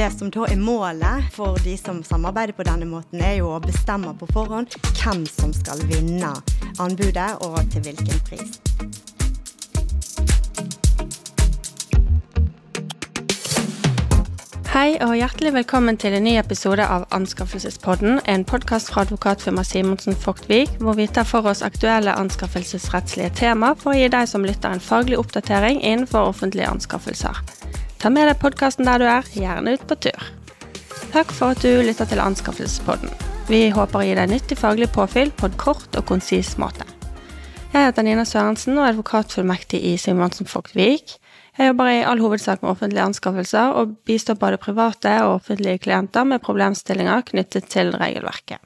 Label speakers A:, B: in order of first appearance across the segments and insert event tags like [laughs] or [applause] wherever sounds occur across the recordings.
A: det som da er målet for de som samarbeider på denne måten, er jo å bestemme på forhånd hvem som skal vinne anbudet, og til hvilken pris.
B: Hei og hjertelig velkommen til en ny episode av Anskaffelsespodden, en podkast fra advokatfirmaet Simonsen Fogtvik, hvor vi tar for oss aktuelle anskaffelsesrettslige tema for å gi deg som lytter en faglig oppdatering innenfor offentlige anskaffelser. Ta med deg podkasten der du er, gjerne ut på tur. Takk for at du lytter til Anskaffelsespodden. Vi håper å gi deg nyttig faglig påfyll på en kort og konsis måte. Jeg heter Nina Sørensen og er advokatfullmektig i Simonsen Fogtvik. Jeg jobber i all hovedsak med offentlige anskaffelser, og bistår både private og offentlige klienter med problemstillinger knyttet til regelverket.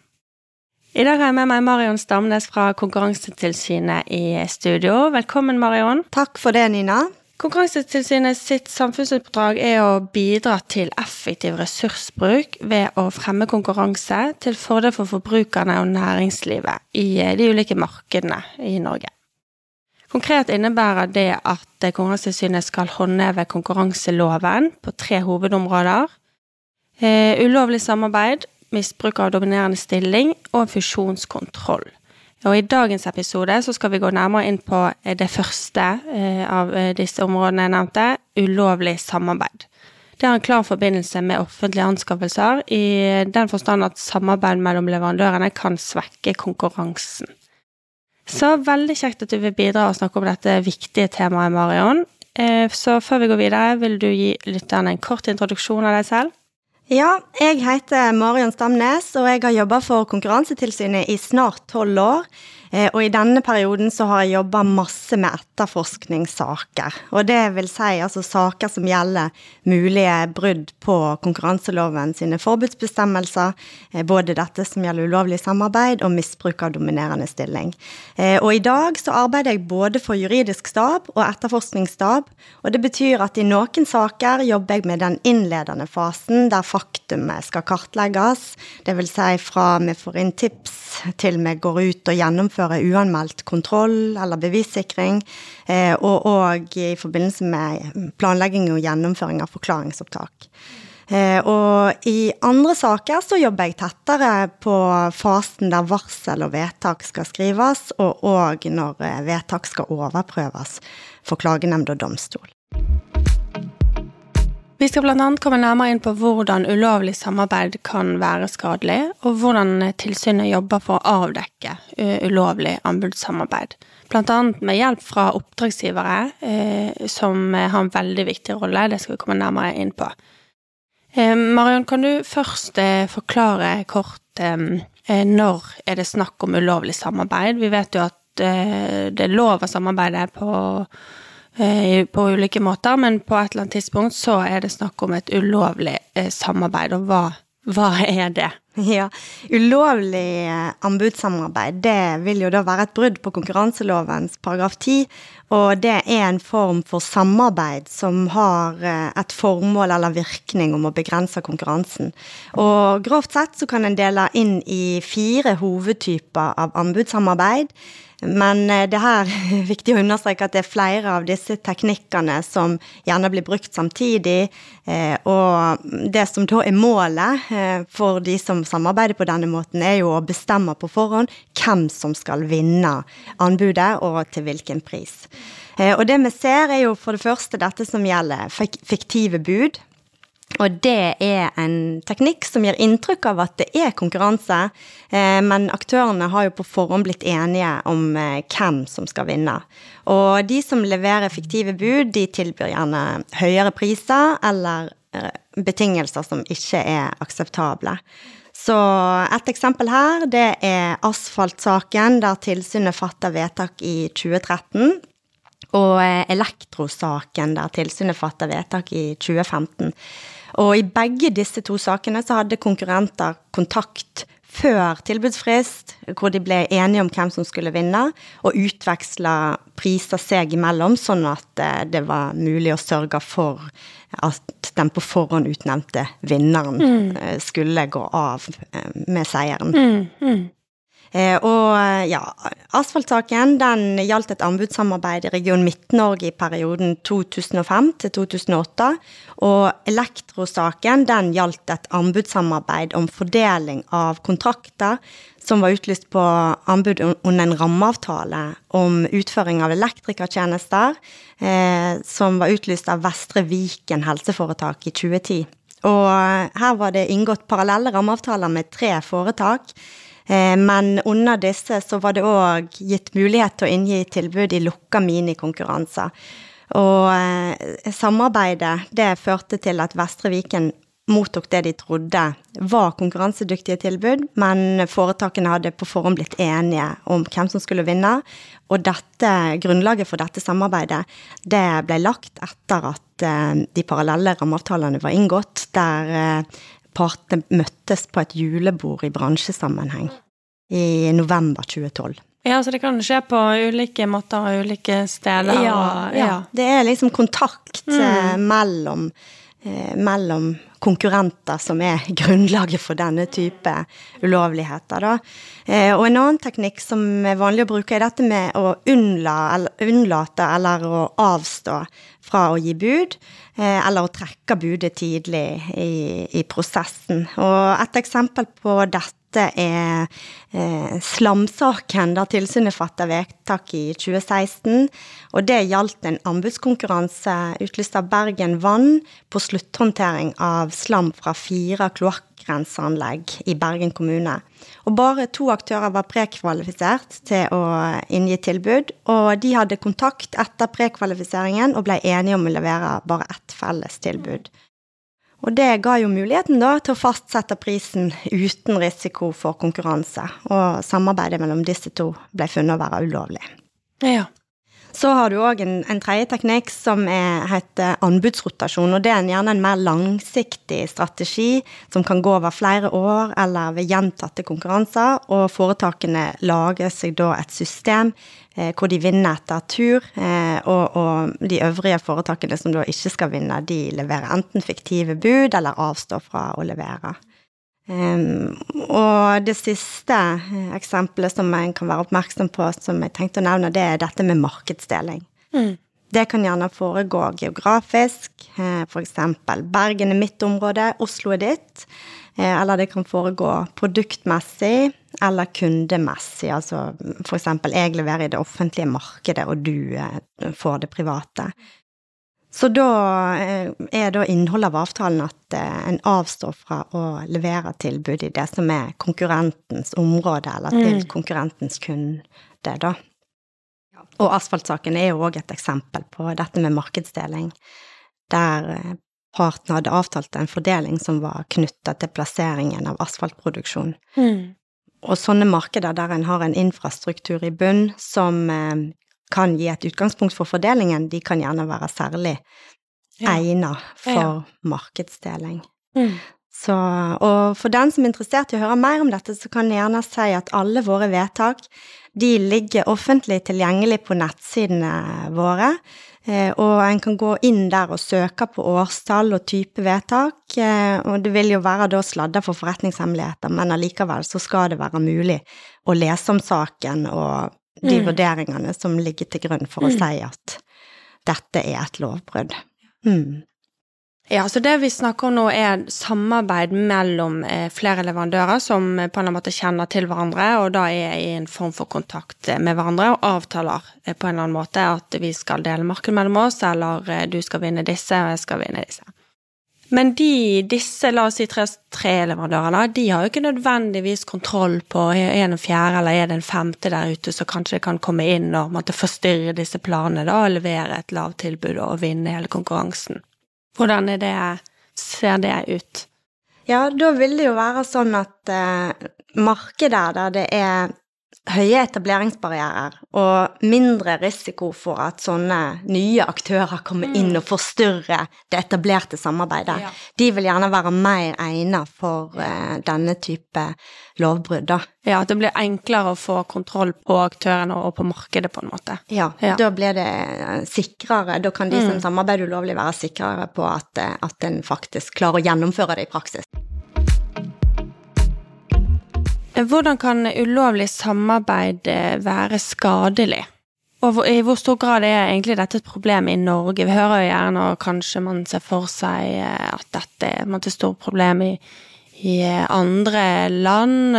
B: I dag har jeg med meg Marion Stamnes fra Konkurransetilsynet i studio. Velkommen, Marion.
A: Takk for det, Nina.
B: Konkurransetilsynet sitt samfunnsoppdrag er å bidra til effektiv ressursbruk ved å fremme konkurranse til fordel for forbrukerne og næringslivet i de ulike markedene i Norge. Konkret innebærer det at Konkurransetilsynet skal håndheve konkurranseloven på tre hovedområder. Eh, ulovlig samarbeid, misbruk av dominerende stilling og fusjonskontroll. Og I dagens episode så skal vi gå nærmere inn på det første eh, av disse områdene jeg nevnte, ulovlig samarbeid. Det har en klar forbindelse med offentlige anskaffelser, i den forstand at samarbeid mellom leverandørene kan svekke konkurransen. Så veldig kjekt at du vil bidra og snakke om dette viktige temaet, Marion. Eh, så før vi går videre, vil du gi lytterne en kort introduksjon av deg selv?
A: Ja, jeg heter Marion Stamnes, og jeg har jobba for Konkurransetilsynet i snart tolv år. Eh, og i denne perioden så har jeg jobba masse med etterforskningssaker. Og det vil si altså saker som gjelder mulige brudd på konkurranseloven sine forbudsbestemmelser. Eh, både dette som gjelder ulovlig samarbeid og misbruk av dominerende stilling. Eh, og i dag så arbeider jeg både for juridisk stab og etterforskningsstab. Og det betyr at i noen saker jobber jeg med den innledende fasen der faktumet skal kartlegges. Vil si fra vi får inn tips til vi går ut og gjennomfører uanmeldt kontroll eller bevissikring, eh, og òg i forbindelse med planlegging og gjennomføring av forklaringsopptak. Eh, og i andre saker så jobber jeg tettere på fasen der varsel og vedtak skal skrives, og òg når eh, vedtak skal overprøves for klagenemnd og domstol.
B: Vi skal bl.a. komme nærmere inn på hvordan ulovlig samarbeid kan være skadelig, og hvordan tilsynet jobber for å avdekke eh, ulovlig anbudssamarbeid. Bl.a. med hjelp fra oppdragsgivere, eh, som har en veldig viktig rolle. Det skal vi komme nærmere inn på. Eh, Marion, kan du først forklare kort når er det snakk om ulovlig samarbeid? Vi vet jo at det er lov å samarbeide på Eh, på ulike måter, men på et eller annet tidspunkt så er det snakk om et ulovlig eh, samarbeid, og hva, hva er det?
A: Ja, Ulovlig eh, anbudssamarbeid det vil jo da være et brudd på konkurranselovens paragraf 10. Og det er en form for samarbeid som har et formål eller virkning om å begrense konkurransen. Og grovt sett så kan en dele inn i fire hovedtyper av anbudssamarbeid. Men eh, det her [laughs] er viktig å understreke at det er flere av disse teknikkene som gjerne blir brukt samtidig. Eh, og det som da er målet eh, for de som samarbeider på denne måten, er jo å bestemme på forhånd hvem som skal vinne anbudet, og til hvilken pris. Og det vi ser, er jo for det første dette som gjelder fiktive bud. Og det er en teknikk som gir inntrykk av at det er konkurranse, eh, men aktørene har jo på forhånd blitt enige om eh, hvem som skal vinne. Og de som leverer fiktive bud, de tilbyr gjerne høyere priser eller eh, betingelser som ikke er akseptable. Så et eksempel her, det er asfaltsaken der tilsynet fatter vedtak i 2013. Og elektrosaken der tilsynet fatter vedtak i 2015. Og i begge disse to sakene så hadde konkurrenter kontakt før tilbudsfrist, hvor de ble enige om hvem som skulle vinne, og utveksla priser seg imellom, sånn at eh, det var mulig å sørge for at den på forhånd utnevnte vinneren mm. Eh, skulle gå av eh, med seieren. Mm, mm. Eh, og ja, asfaltsaken den gjaldt et anbudssamarbeid i Region Midt-Norge i perioden 2005 til 2008. Og elektrosaken den gjaldt et anbudssamarbeid om fordeling av kontrakter som var utlyst på anbud under en rammeavtale om utføring av elektrikertjenester, eh, som var utlyst av Vestre Viken helseforetak i 2010. Og her var det inngått parallelle rammeavtaler med tre foretak. Eh, men under disse så var det òg gitt mulighet til å inngi tilbud i lukka minikonkurranser. Og eh, samarbeidet det førte til at Vestre Viken mottok det de trodde var konkurransedyktige tilbud, men foretakene hadde på forhånd blitt enige om hvem som skulle vinne. Og dette, grunnlaget for dette samarbeidet det ble lagt etter at eh, de parallelle rammeavtalene var inngått, der partene møttes på et julebord i bransjesammenheng i november 2012.
B: Ja, så det kan skje på ulike måter og ulike steder.
A: Ja, og, ja. ja. det er liksom kontakt mm. mellom Eh, mellom konkurrenter som er [laughs] grunnlaget for denne type ulovligheter. Da. Eh, og en annen teknikk som er vanlig å bruke, er dette med å unnlate eller å avstå fra å gi bud, eh, eller å trekke budet tidlig i, i prosessen. Og et eksempel på dette dette er eh, slamsaken da tilsynet fattet vedtak i 2016. Og det gjaldt en anbudskonkurranse utlyst av Bergen Vann på slutthåndtering av slam fra fire kloakkrenseanlegg i Bergen kommune. Og bare to aktører var prekvalifisert til å inngi tilbud, og de hadde kontakt etter prekvalifiseringen og ble enige om å levere bare ett felles tilbud. Og det ga jo muligheten da til å fastsette prisen uten risiko for konkurranse, og samarbeidet mellom disse to ble funnet å være ulovlig.
B: Ja.
A: Så har du òg en, en, tredje teknikk som er, heter anbudsrotasjon. og Det er gjerne en mer langsiktig strategi som kan gå over flere år eller ved gjentatte konkurranser. og Foretakene lager seg da et system hvor de vinner etter tur. Eh, og, og, de øvrige foretakene som da ikke skal vinne, de leverer enten fiktive bud eller avstår fra å levere. Og det siste eh, eksempelet som en kan være oppmerksom på, som jeg tenkte å nevne, det er dette med markedsdeling. Mm. Det kan gjerne foregå geografisk, f.eks. Bergen er mitt område, Oslo er ditt. Eller det kan foregå produktmessig, eller kundemessig, altså for eksempel jeg leverer i det offentlige markedet, og du eh, får det private. Så da eh, er da innholdet av avtalen at eh, en avstår fra å levere tilbud i det som er konkurrentens område, eller til mm. konkurrentens kunde, da. Og asfaltsaken er jo òg et eksempel på dette med markedsdeling, der parten hadde avtalt en fordeling som var knytta til plasseringen av asfaltproduksjon. Mm. Og sånne markeder der en har en infrastruktur i bunn som eh, kan gi et utgangspunkt for fordelingen, de kan gjerne være særlig ja. egnet for ja. markedsdeling. Mm. Så, og for den som er interessert i å høre mer om dette, så kan jeg gjerne si at alle våre vedtak de ligger offentlig tilgjengelig på nettsidene våre. Eh, og en kan gå inn der og søke på årstall og type vedtak. Eh, og det vil jo være da sladda for forretningshemmeligheter, men allikevel så skal det være mulig å lese om saken og de mm. vurderingene som ligger til grunn for mm. å si at dette er et lovbrudd. Mm.
B: Ja, så det vi snakker om nå er samarbeid mellom eh, flere leverandører som på en eller annen måte kjenner til hverandre, og da er i en form for kontakt eh, med hverandre og avtaler eh, på en eller annen måte at vi skal dele marked mellom oss, eller du skal vinne disse, og jeg skal vinne disse. Men de, disse, la oss si tre, tre leverandørene, de har jo ikke nødvendigvis kontroll på er det en fjerde eller er det en femte der ute som kanskje kan komme inn og måtte forstyrre disse planene da, og levere et lavt tilbud og vinne hele konkurransen. Hvordan det, ser det ut?
A: Ja, da vil det jo være sånn at eh, markedet der det er høye etableringsbarrierer og mindre risiko for at sånne nye aktører kommer inn mm. og forstyrrer det etablerte samarbeidet. Ja. De vil gjerne være mer egnet for uh, denne type lovbrudd, da.
B: Ja, at det blir enklere å få kontroll på aktørene og på markedet, på en måte.
A: Ja, ja. da blir det sikrere. Da kan de mm. som samarbeider ulovlig, være sikrere på at, eh, at en faktisk klarer å gjennomføre det i praksis.
B: Hvordan kan ulovlig samarbeid eh, være skadelig? Og i hvor stor grad er egentlig dette et problem i Norge? Vi hører jo gjerne, og kanskje man ser for seg eh, at dette er et stort problem i, i eh, andre land.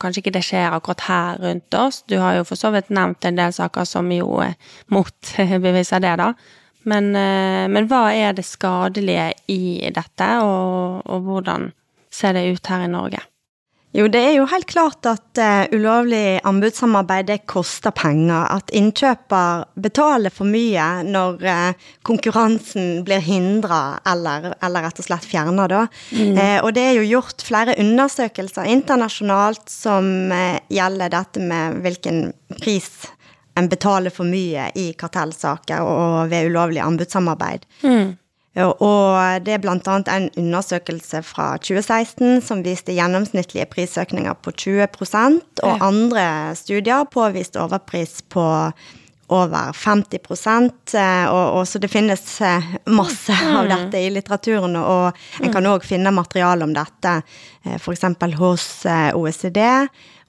B: Kanskje ikke det skjer akkurat her rundt oss. Du har jo for så vidt nevnt en del saker som jo motbeviser [laughs] det, da. Men, men, hva er det skadelige i dette, og, og hvordan ser det ut her i Norge?
A: Jo, det er jo helt klart at uh, ulovlig anbudssamarbeid det koster penger. At innkjøper betaler for mye når uh, konkurransen blir hindra eller, eller, rett og slett fjerna, da. Mm. Uh, og det er jo gjort flere undersøkelser internasjonalt som gjelder dette med hvilken pris en betaler for mye i kartellsaker og ved ulovlig anbudssamarbeid. Mm. Og det er bl.a. en undersøkelse fra 2016 som viste gjennomsnittlige prisøkninger på 20 og andre studier påviste overpris på over 50 og, og Så det finnes eh, masse av mm. dette i litteraturen, og en kan òg finne materiale om dette eh, f.eks. hos eh, OECD,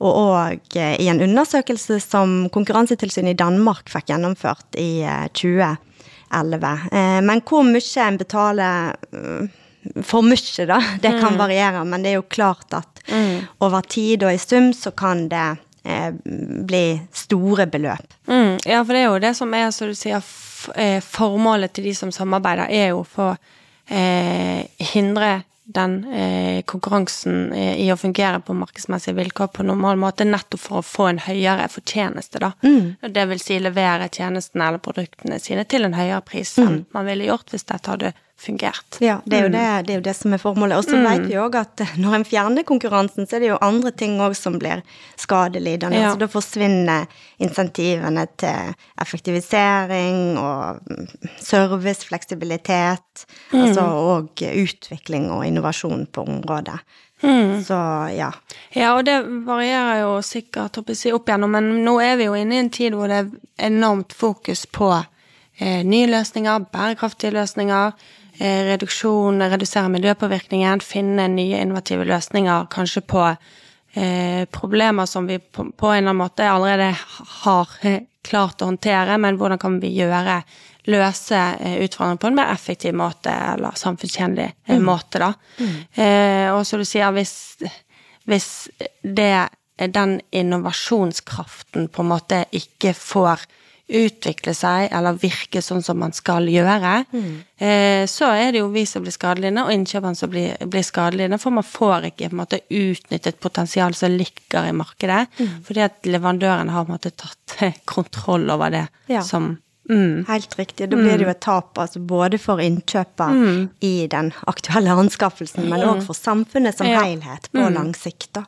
A: og òg i en undersøkelse som Konkurransetilsynet i Danmark fikk gjennomført i 2020. 11. Eh, men hvor mye en betaler eh, for mye, da, det kan mm. variere. Men det er jo klart at mm. over tid og i sum så kan det eh, bli store beløp.
B: Mm. Ja, for det er jo det som er, som du sier, formålet til de som samarbeider, er jo for eh, hindre den eh, konkurransen eh, i å fungere på markedsmessige vilkår på normal måte, nettopp for å få en høyere fortjeneste, da. Mm. Det vil si levere tjenestene eller produktene sine til en høyere pris enn mm. man ville gjort hvis dette hadde fungert.
A: Ja, det er jo, mm. det, det, er jo det, som er formålet. Og så mm. vet vi òg at når en fjerner konkurransen, så er det jo andre ting òg som blir skadelidende. Ja. Så da forsvinner insentivene til effektivisering og service, fleksibilitet, mm. altså og utvikling og innovasjon på området. Mm. Så ja.
B: Ja, og det varierer jo sikkert opp igjennom, men nå er vi jo inne i en tid hvor det er enormt fokus på eh, nye løsninger, bærekraftige løsninger Eh, reduksjon, redusere miljøpåvirkningen, finne nye innovative løsninger, kanskje på eh, problemer som vi på, på, en eller annen måte allerede har eh, klart å håndtere, men hvordan kan vi gjøre løse eh, utfordringer på en mer effektiv måte, eller samfunnstjenlig eh, mm. måte, da. Mm. Eh, og som du sier, hvis, hvis det den innovasjonskraften på en måte ikke får utvikle seg eller virke sånn som man skal gjøre, mm. eh, så er det jo vi som blir skadelidende, og innkjøperne som blir, blir skadelidende, for man får ikke på en måte utnyttet potensial som ligger i markedet, mm. fordi at leverandøren har på en måte tatt kontroll over det ja. som
A: Mm. Helt riktig. Da blir det jo mm. et tap altså både for innkjøper mm. i den aktuelle anskaffelsen, men òg for samfunnet som ja. helhet på mm. lang sikt. da.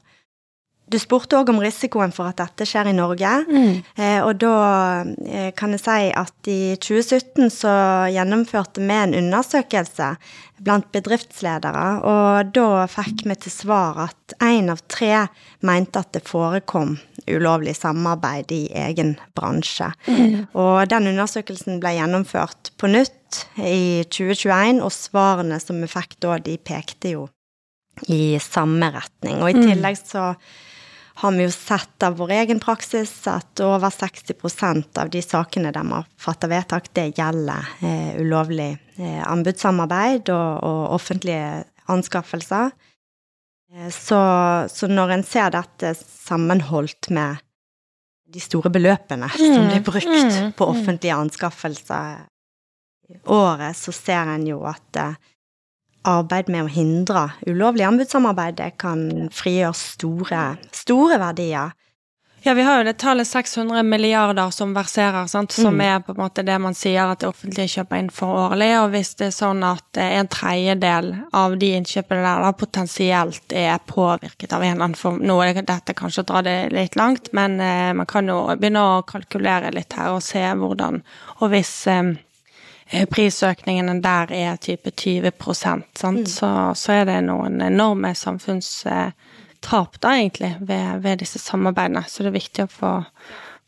A: Du spurte òg om risikoen for at dette skjer i Norge. Mm. Eh, og da eh, kan jeg si at i 2017 så gjennomførte vi en undersøkelse blant bedriftsledere, og da fikk vi til svar at én av tre mente at det forekom ulovlig samarbeid i egen bransje. Mm. Og den undersøkelsen ble gjennomført på nytt i 2021, og svarene som vi fikk da, de pekte jo i samme retning. Og i mm. tillegg så har vi jo sett av vår egen praksis at over 60% av de sakene der man fatter vedtak, det gjelder eh, ulovlig eh, anbudssamarbeid og, og, offentlige anskaffelser. Eh, så, så, når en ser dette sammenholdt med de store beløpene mm, som blir brukt mm, på mm. offentlige anskaffelser i året, så ser en jo at eh, arbeid med å hindre ulovlig anbudssamarbeid, kan frigjøre store, store verdier.
B: Ja, vi har jo det tallet 600 milliarder som verserer, sant? som mm. er på en måte det man sier at det offentlige kjøper inn for årlig. Og hvis det er sånn at en tredjedel av de innkjøpene der da potensielt er påvirket av en eller annen form Nå er dette kanskje å dra det litt langt, men eh, man kan jo begynne å kalkulere litt her og se hvordan Og hvis eh, Eh, prisøkningene der er type 20 sant? Mm. Så, så, er det noen enorme samfunnstap da, egentlig, ved, ved, disse samarbeidene. Så det er viktig å få,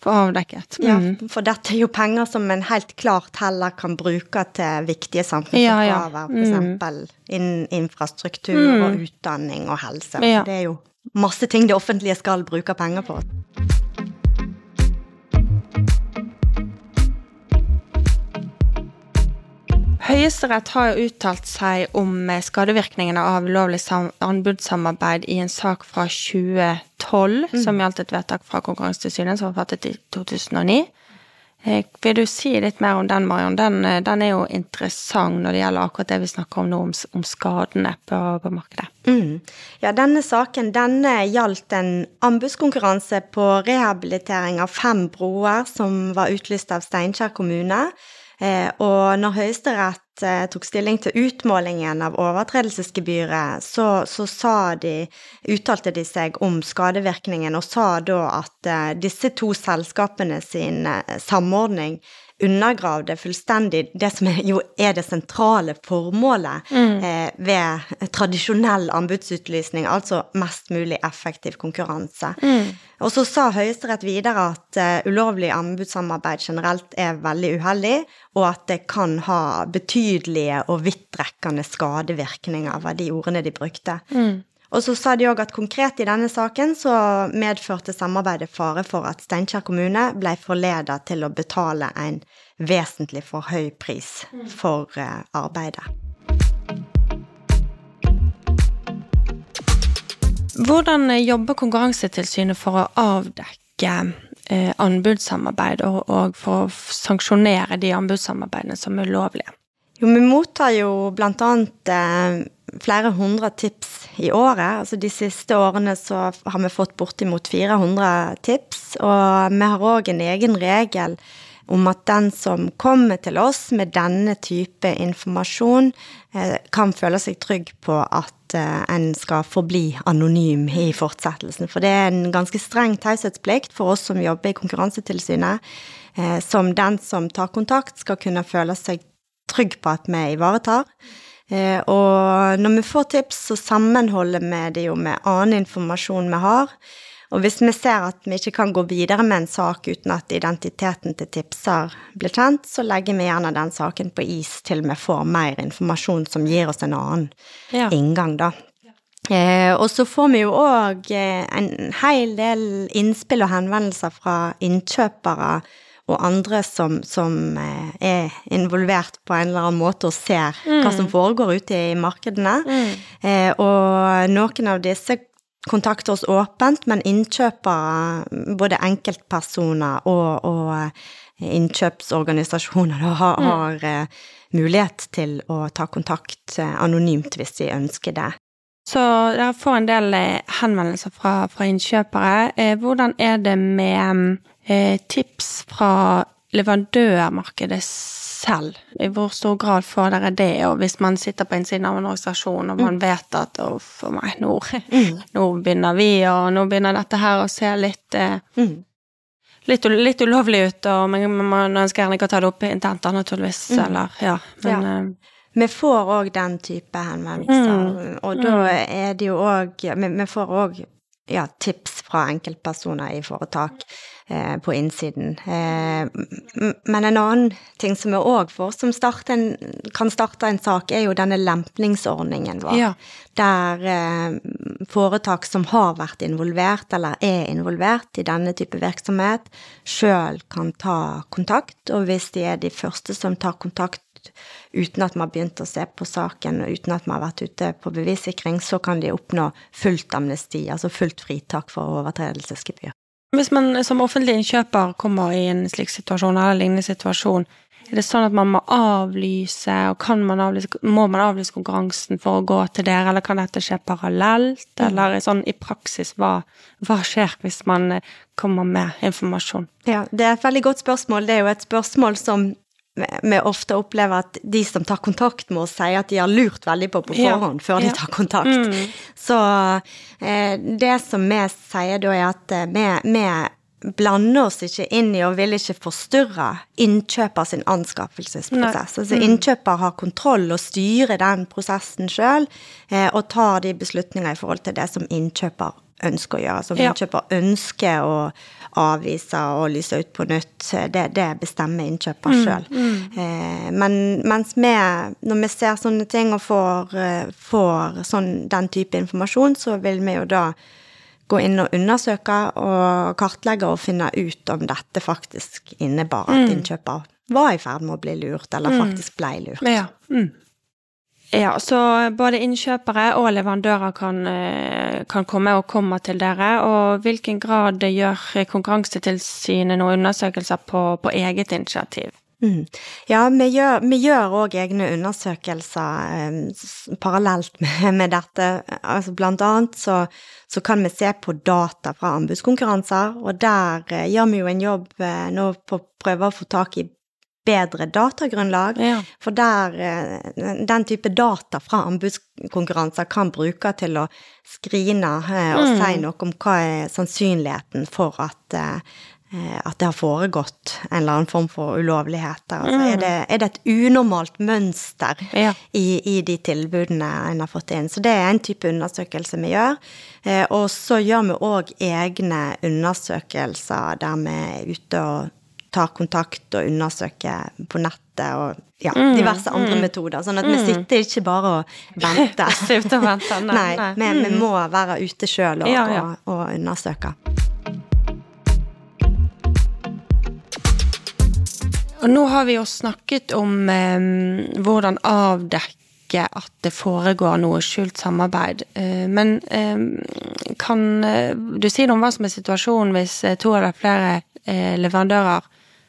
B: få avdekket.
A: Mm. Ja, for dette er jo penger som en helt klart heller kan bruke til viktige samfunnsoppgaver, ja, ja. Mm. f.eks. innen infrastruktur mm. og utdanning og helse. Ja. Det er jo masse ting det offentlige skal bruke penger på.
B: Høyesterett har jo uttalt seg om eh, skadevirkningene av ulovlig anbudssamarbeid i en sak fra 2012, mm. som gjaldt et vedtak fra Konkurransetilsynet som var fattet i 2009. Eh, vil du si litt mer om den, Marion? Den, eh, den, er jo interessant når det gjelder akkurat det vi snakker om nå, om, om skadene på, på markedet.
A: Mm. Ja, denne saken denne gjaldt en anbudskonkurranse på rehabilitering av fem broer som var utlyst av Steinkjer kommune. Eh, og når Høyesterett eh, tok stilling til utmålingen av overtredelsesgebyret, så, så de, uttalte de seg om skadevirkningen og sa da at eh, disse to selskapene sin samordning undergravde fullstendig det som er, jo er det sentrale formålet mm. eh, ved tradisjonell anbudsutlysning, altså mest mulig effektiv konkurranse. Mm. Og så sa Høyesterett videre at uh, ulovlig anbudssamarbeid generelt er veldig uheldig, og at det kan ha betydelige og vidtrekkende skadevirkninger, var de ordene de brukte. Mm. Og så sa de òg at konkret i denne saken så medførte samarbeidet fare for at Steinkjer kommune ble forleda til å betale en vesentlig for høy pris for uh, arbeidet.
B: Hvordan jobber Konkurransetilsynet for å avdekke eh, anbudssamarbeid, og, og, for å sanksjonere de anbudssamarbeidene som er ulovlige?
A: Jo, vi mottar jo blant annet eh, flere hundre tips i året. Altså de siste årene så har vi fått bortimot 400 tips, og vi har òg en egen regel om at den som kommer til oss med denne type informasjon, eh, kan føle seg trygg på at eh, en skal forbli anonym i fortsettelsen. For det er en ganske streng taushetsplikt for oss som jobber i Konkurransetilsynet, eh, som den som tar kontakt, skal kunne føle seg trygg på at vi ivaretar. Eh, og når vi får tips, så sammenholder vi det jo med annen informasjon vi har. Og hvis vi ser at vi ikke kan gå videre med en sak uten at identiteten til tipser blir kjent, så legger vi gjerne den saken på is til vi får mer informasjon som gir oss en annen ja. inngang, da. Eh, og så får vi jo òg eh, en hel del innspill og henvendelser fra innkjøpere og andre som, som, eh, er involvert på en eller annen måte og ser mm. hva som foregår ute i markedene. Mm. Eh, og noen av disse kontakter oss åpent, men innkjøpere, både enkeltpersoner og, og innkjøpsorganisasjoner, innkjøpsorganisasjoner, har, mm. har uh, mulighet til å ta kontakt anonymt hvis de ønsker det.
B: Så dere får en del henvendelser fra, fra innkjøpere. Hvordan er det med eh, tips fra leverandørmarkedet selv? I hvor stor grad får dere det? Og hvis man sitter på innsiden av en organisasjon og man mm. vet at å, for meg, nå, mm. [laughs] nå, begynner vi, og nå begynner dette her å se litt eh, mm. Litt, litt, ulovlig ut, og man ønsker gjerne ikke å ta det opp internt, naturligvis. Eller, ja, men ja.
A: Uh, vi får òg den type henvendelser, og da er det jo òg vi, får òg ja, tips fra enkeltpersoner i foretak eh, på innsiden. Eh, men en annen ting som vi òg får, som starte en, kan starte en sak, er jo denne lempningsordningen vår. Ja. Der eh, foretak som har vært involvert, eller er involvert i denne type virksomhet, sjøl kan ta kontakt. Og hvis de er de første som tar kontakt uten at vi har begynt å se på saken, og uten at vi har vært ute på bevissikring, så kan de oppnå fullt amnesti, altså fullt fritak for overtredelsesgebyr.
B: Hvis man som offentlig innkjøper kommer i en slik situasjon, eller lignende situasjon, er det sånn at man må avlyse, og kan man avlyse, må man avlyse konkurransen for å gå til dere, eller kan dette skje parallelt, mm. eller sånn i praksis, hva, hva skjer hvis man kommer med informasjon?
A: Ja, det er et veldig godt spørsmål. Det er jo et spørsmål som vi ofte opplever at de som tar kontakt med oss, sier at de har lurt veldig på på forhånd ja. før de tar kontakt. Mm. Så eh, det som vi sier da, er at eh, vi, vi blander oss ikke inn i og vil ikke forstyrre innkjøper sin anskaffelsesprosess. Nei. Altså mm. innkjøper har kontroll og styrer den prosessen sjøl, eh, og tar de beslutninger i forhold til det som innkjøper ønsker å gjøre. Som ja. innkjøper ønsker å avvise og lyse ut på nytt. Det, det bestemmer innkjøper mm, sjøl. Mm. Eh, men mens vi, når vi ser sånne ting og får, eh, får sånn, den type informasjon, så vil vi jo da gå inn og undersøke og kartlegge og finne ut om dette faktisk innebar at innkjøper var i ferd med å bli lurt, eller faktisk ble lurt.
B: Ja. Mm. Ja, så både innkjøpere og leverandører kan, eh, kan komme og komme til dere. Og hvilken grad gjør Konkurransetilsynet noen undersøkelser på, på eget initiativ?
A: Mm. Ja, vi gjør, vi også egne undersøkelser eh, parallelt [laughs] med, med, dette. Altså, blant annet så, så, kan vi se på data fra anbudskonkurranser, og der eh, gjør vi jo en jobb eh, nå på å prøve å få tak i bedre datagrunnlag. Ja. For der eh, den type data fra anbudskonkurranser kan bruke til å skrine eh, og mm. si noe om hva er sannsynligheten for at eh, at det har foregått en eller annen form for ulovligheter. Altså, er, det, er, det, et unormalt mønster ja. i, i, de tilbudene en har fått inn? Så det er en type undersøkelse vi gjør. og så gjør vi òg egne undersøkelser der vi er ute og tar kontakt og undersøker på nettet og ja, mm, diverse andre mm, metoder. Sånn at mm. vi sitter ikke bare og [laughs] venter.
B: og venter nei,
A: nei, [laughs] nei. Vi, vi, må være ute sjøl og, ja, ja. og, og undersøke.
B: Og nå har vi jo snakket om eh, hvordan avdekke at det foregår noe skjult samarbeid. Eh, men eh, kan du si noe om hva som er situasjonen hvis uh, to eller flere leverandører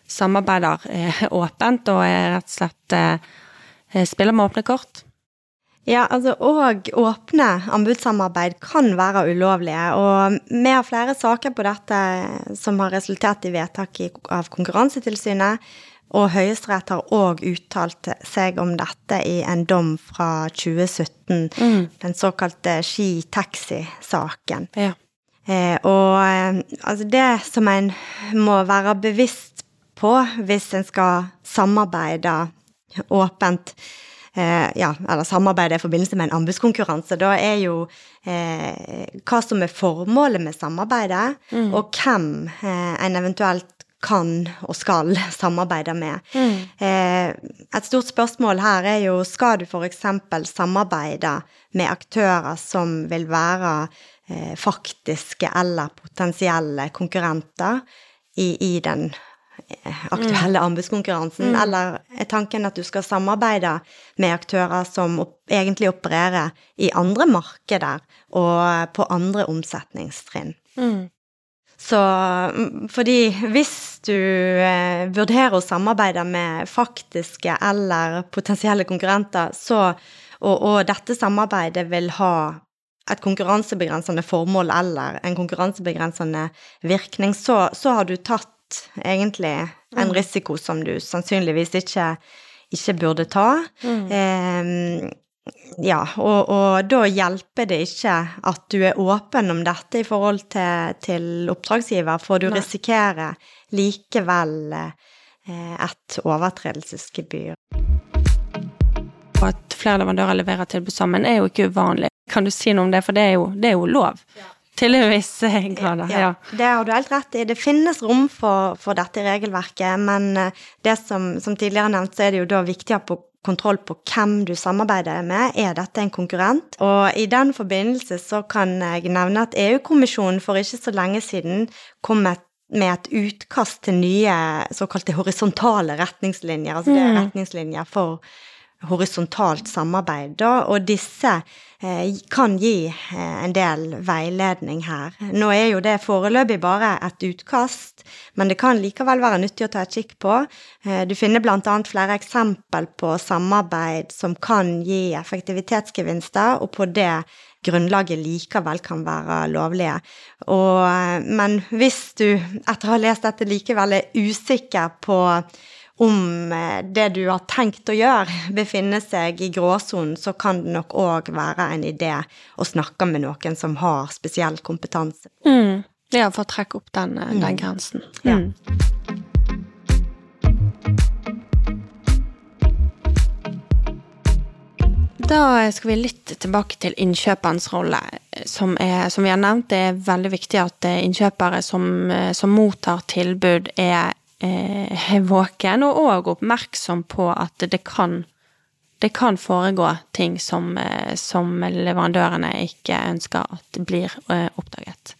B: samarbeider eh, åpent og er rett og slett eh, spiller med åpne kort?
A: Ja, altså og åpne anbudssamarbeid kan være ulovlige. Og vi har flere saker på dette som har resultert i vedtak av Konkurransetilsynet. Og Høyesterett har òg uttalt seg om dette i en dom fra 2017. Mm. Den såkalte Ski-taxi-saken. Ja. Eh, og eh, altså det som en må være bevisst på hvis en skal samarbeide åpent. Eh, ja, eller samarbeide i forbindelse med en anbudskonkurranse. Da er jo eh, hva som er formålet med samarbeidet, mm. og hvem eh, en eventuelt kan og skal samarbeide med. Mm. Eh, et stort spørsmål her er jo skal du f.eks. samarbeide med aktører som vil være eh, faktiske eller potensielle konkurrenter i, i den aktuelle anbudskonkurransen, mm. eller er tanken at du skal samarbeide med aktører som egentlig opererer i andre markeder og på andre omsetningstrinn? Mm. Så mm, fordi hvis du eh, vurderer å samarbeide med faktiske eller potensielle konkurrenter, så og, og dette samarbeidet vil ha et konkurransebegrensende formål eller en konkurransebegrensende virkning, så, så har du tatt egentlig, en mm. risiko som du sannsynligvis ikke, ikke burde ta. Mm. Eh, ja, og, og, da hjelper det ikke at du er åpen om dette i forhold til, til oppdragsgiver, for du Nei. risikerer likevel eh, et overtredelsesgebyr.
B: At flere leverandører leverer tilbud sammen er jo ikke uvanlig. Kan du si noe om det, for det er jo, det er jo lov? Ja. Til en viss grad, ja. ja.
A: Det har du helt rett i. Det finnes rom for, for dette regelverket, men eh, det som, som, tidligere nevnt, så er det jo da viktig å ha kontroll på hvem du samarbeider med. Er dette en konkurrent? Og i den forbindelse så kan jeg nevne at EU-kommisjonen for ikke så lenge siden kom med med et utkast til nye såkalte horisontale retningslinjer. Altså det er mm. retningslinjer for horisontalt samarbeid, da, og disse eh, kan gi eh, en del veiledning her. Nå er jo det foreløpig bare et utkast, men det kan likevel være nyttig å ta et kikk på. Eh, du finner bl.a. flere eksempel på samarbeid som kan gi effektivitetsgevinster, og på det grunnlaget likevel kan være lovlige. Og, men hvis du etter å ha lest dette likevel er usikker på om eh, det du har tenkt å gjøre, befinner seg i gråsonen, så kan det nok òg være en idé å snakke med noen som har spesiell kompetanse.
B: Mm. Ja, for å trekke opp den, mm. den grensen. Ja. Mm. Da skal vi litt tilbake til innkjøperens rolle. Som, er, som vi har nevnt, det er veldig viktig at eh, innkjøpere som, som mottar tilbud, er eh, våken, og òg oppmerksom på at det kan, det kan foregå ting som, eh, som, leverandørene ikke ønsker at blir eh, oppdaget.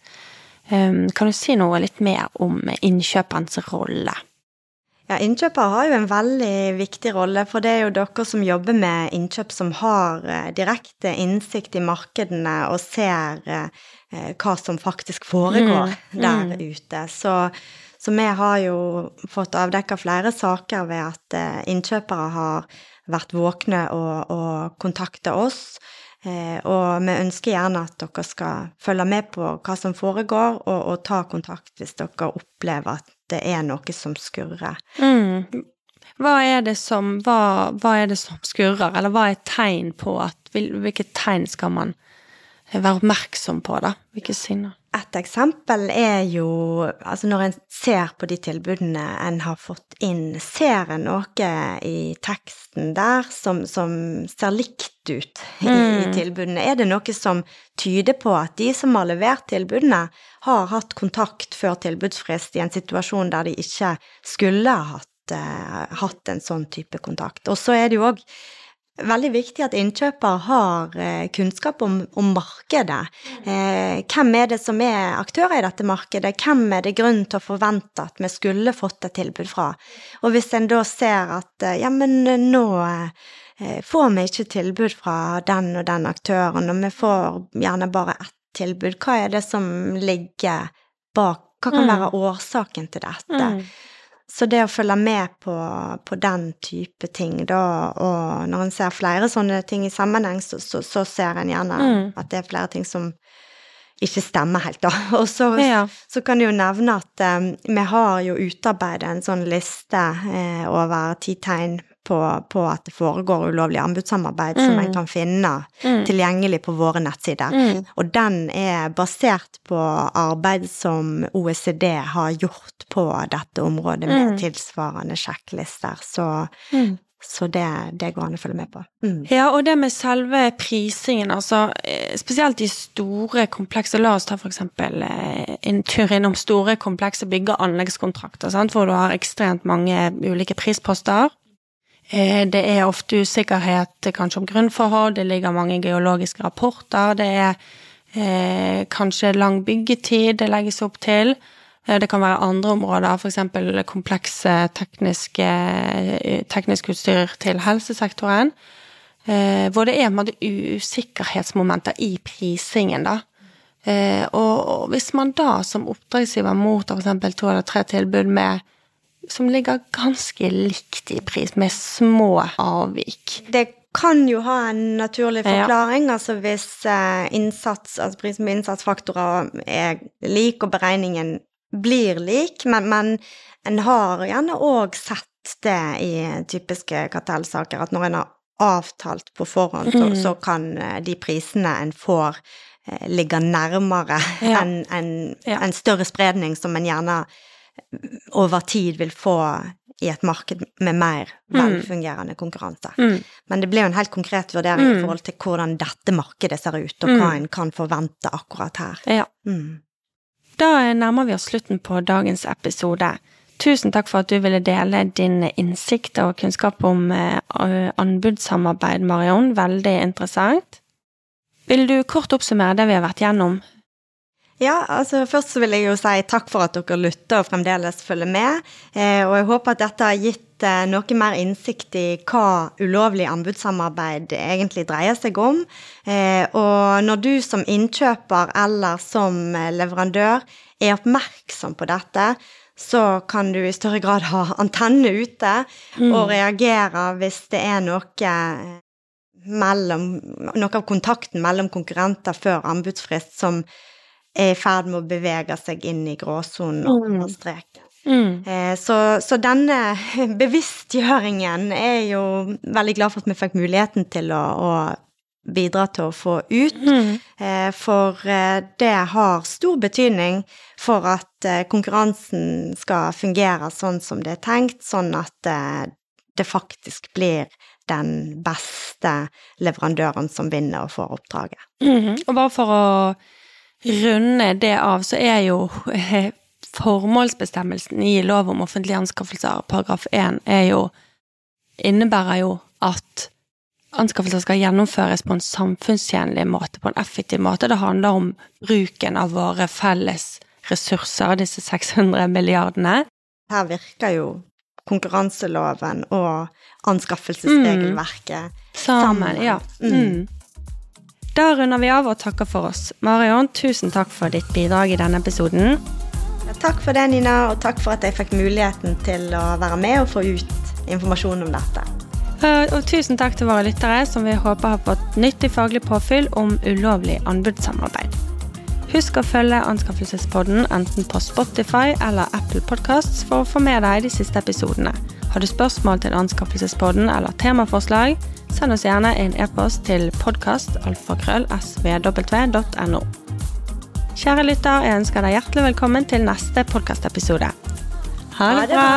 B: Kan du si noe litt mer om innkjøperens rolle?
A: Ja, Innkjøper har jo en veldig viktig rolle, for det er jo dere som jobber med innkjøp som har eh, direkte innsikt i markedene og ser eh, hva som faktisk foregår mm. der mm. ute. Så, så, vi har jo fått avdekka flere saker ved at eh, innkjøpere har vært våkne og, og kontakta oss. Og vi ønsker gjerne at dere skal følge med på hva som foregår, og, og ta kontakt hvis dere opplever at det er noe som skurrer.
B: Mm. Hva, er som, hva, hva er det som skurrer, eller hva er tegn på at Hvilke tegn skal man være oppmerksom på, da? Hvilke signaler?
A: Et eksempel er jo altså når en ser på de tilbudene en har fått inn, ser en noe i teksten der som, som ser likt ut i, mm. i, tilbudene? Er det noe som tyder på at de som har levert tilbudene, har hatt kontakt før tilbudsfrist i en situasjon der de ikke skulle ha hatt, uh, hatt en sånn type kontakt? Og så er det jo òg veldig viktig at innkjøper har eh, kunnskap om, om markedet. Eh, hvem er det som er aktører i dette markedet? Hvem er det grunn til å forvente at vi skulle fått et tilbud fra? Og hvis en da ser at eh, ja, men nå får vi ikke tilbud fra den og den aktøren, og vi får gjerne bare ett tilbud, hva er det som ligger bak? Hva kan mm. være årsaken til dette? Mm. Så det å følge med på, på, den type ting, da, og når en ser flere sånne ting i sammenheng, så, så, så ser en gjerne mm. at det er flere ting som ikke stemmer helt, da. [laughs] Og så, ja. så kan jeg jo nevne at um, vi har jo utarbeidet en sånn liste eh, over ti tegn på, på, at det foregår ulovlig anbudssamarbeid mm. som en kan finne mm. tilgjengelig på våre nettsider. Mm. Og den er basert på arbeid som OECD har gjort på dette området med mm. tilsvarende sjekklister. Så mm. så det, det, går an å følge med på.
B: Mm. Ja, og det med selve prisingen, altså eh, spesielt i store komplekse La oss ta for eksempel eh, en tur innom store komplekse bygge- og anleggskontrakter, sant? hvor du har ekstremt mange ulike prisposter. Eh, det er ofte usikkerhet kanskje om grunnforhold, det ligger mange geologiske rapporter, det er eh, kanskje lang byggetid det legges opp til. Eh, det kan være andre områder, f.eks. komplekse tekniske, eh, teknisk utstyr til helsesektoren. Eh, hvor det er måte, usikkerhetsmomenter i prisingen, da. Eh, og, og, hvis man da som oppdragsgiver mottar f.eks. to eller tre tilbud med som ligger ganske likt i pris, med små avvik.
A: Det kan jo ha en naturlig forklaring. Ja. Altså hvis eh, innsats, altså prisen på innsatsfaktorer er lik, og beregningen blir lik, men, men en har gjerne òg sett det i typiske kartellsaker, at når en har avtalt på forhånd, mm. så, så, kan eh, de prisene en får, eh, ligge nærmere ja. en, en, ja. en, større spredning som en gjerne over tid vil få i et marked med mer mm. velfungerende konkurranse. Mm. Men det blir jo en helt konkret vurdering mm. i forhold til hvordan dette markedet ser ut, og hva mm. en kan forvente akkurat her.
B: Ja. Mm. Da nærmer vi oss slutten på dagens episode. Tusen takk for at du ville dele din innsikt og kunnskap om eh, anbudssamarbeid, Marion. Veldig interessant. Vil du kort oppsummere det vi har vært gjennom?
A: Ja, altså først så vil jeg jo si takk for at dere lytter og fremdeles følger med. Eh, og jeg håper at dette har gitt eh, noe mer innsikt i hva ulovlig anbudssamarbeid egentlig dreier seg om. Eh, og når du som innkjøper eller som leverandør er oppmerksom på dette, så kan du i større grad ha antenne ute mm. og reagere hvis det er noe mellom, noe av kontakten mellom konkurrenter før anbudsfrist som er i ferd med å bevege seg inn i gråsonen og mm. streken. Mm. Eh, så, så, denne [laughs] bevisstgjøringen er jo veldig glad for at vi fikk muligheten til å, å bidra til å få ut. Mm. Eh, for eh, det har stor betydning for at konkurransen skal fungere sånn som det er tenkt, sånn at det faktisk blir den beste leverandøren som vinner og får oppdraget.
B: Mm. Og bare for å runde det av, så er jo eh, formålsbestemmelsen i lov om offentlige anskaffelser, paragraf 1, er jo innebærer jo at anskaffelser skal gjennomføres på en samfunnstjenlig måte, på en effektiv måte. Det handler om bruken av våre felles ressurser, disse 600 milliardene.
A: Her virker jo konkurranseloven og anskaffelsesregelverket
B: Sammen, ja. Mm. Da runder vi av og takker for oss. Marion, tusen takk for ditt bidrag i denne episoden.
A: Ja, takk for det, Nina, og takk for at jeg fikk muligheten til å være med og få ut informasjon om dette.
B: Eh, Og tusen takk til våre lyttere, som vi håper har fått nyttig faglig påfyll om ulovlig anbudssamarbeid. Husk å følge Anskaffelsespodden enten på Spotify eller Apple Podcasts for å få med deg de siste episodene. Har du spørsmål til Anskaffelsespodden eller temaforslag, send oss gjerne en e-post til podkastalfakrøll.svw.no. Kjære lytter, jeg ønsker deg hjertelig velkommen til neste podkastepisode. Ha det bra!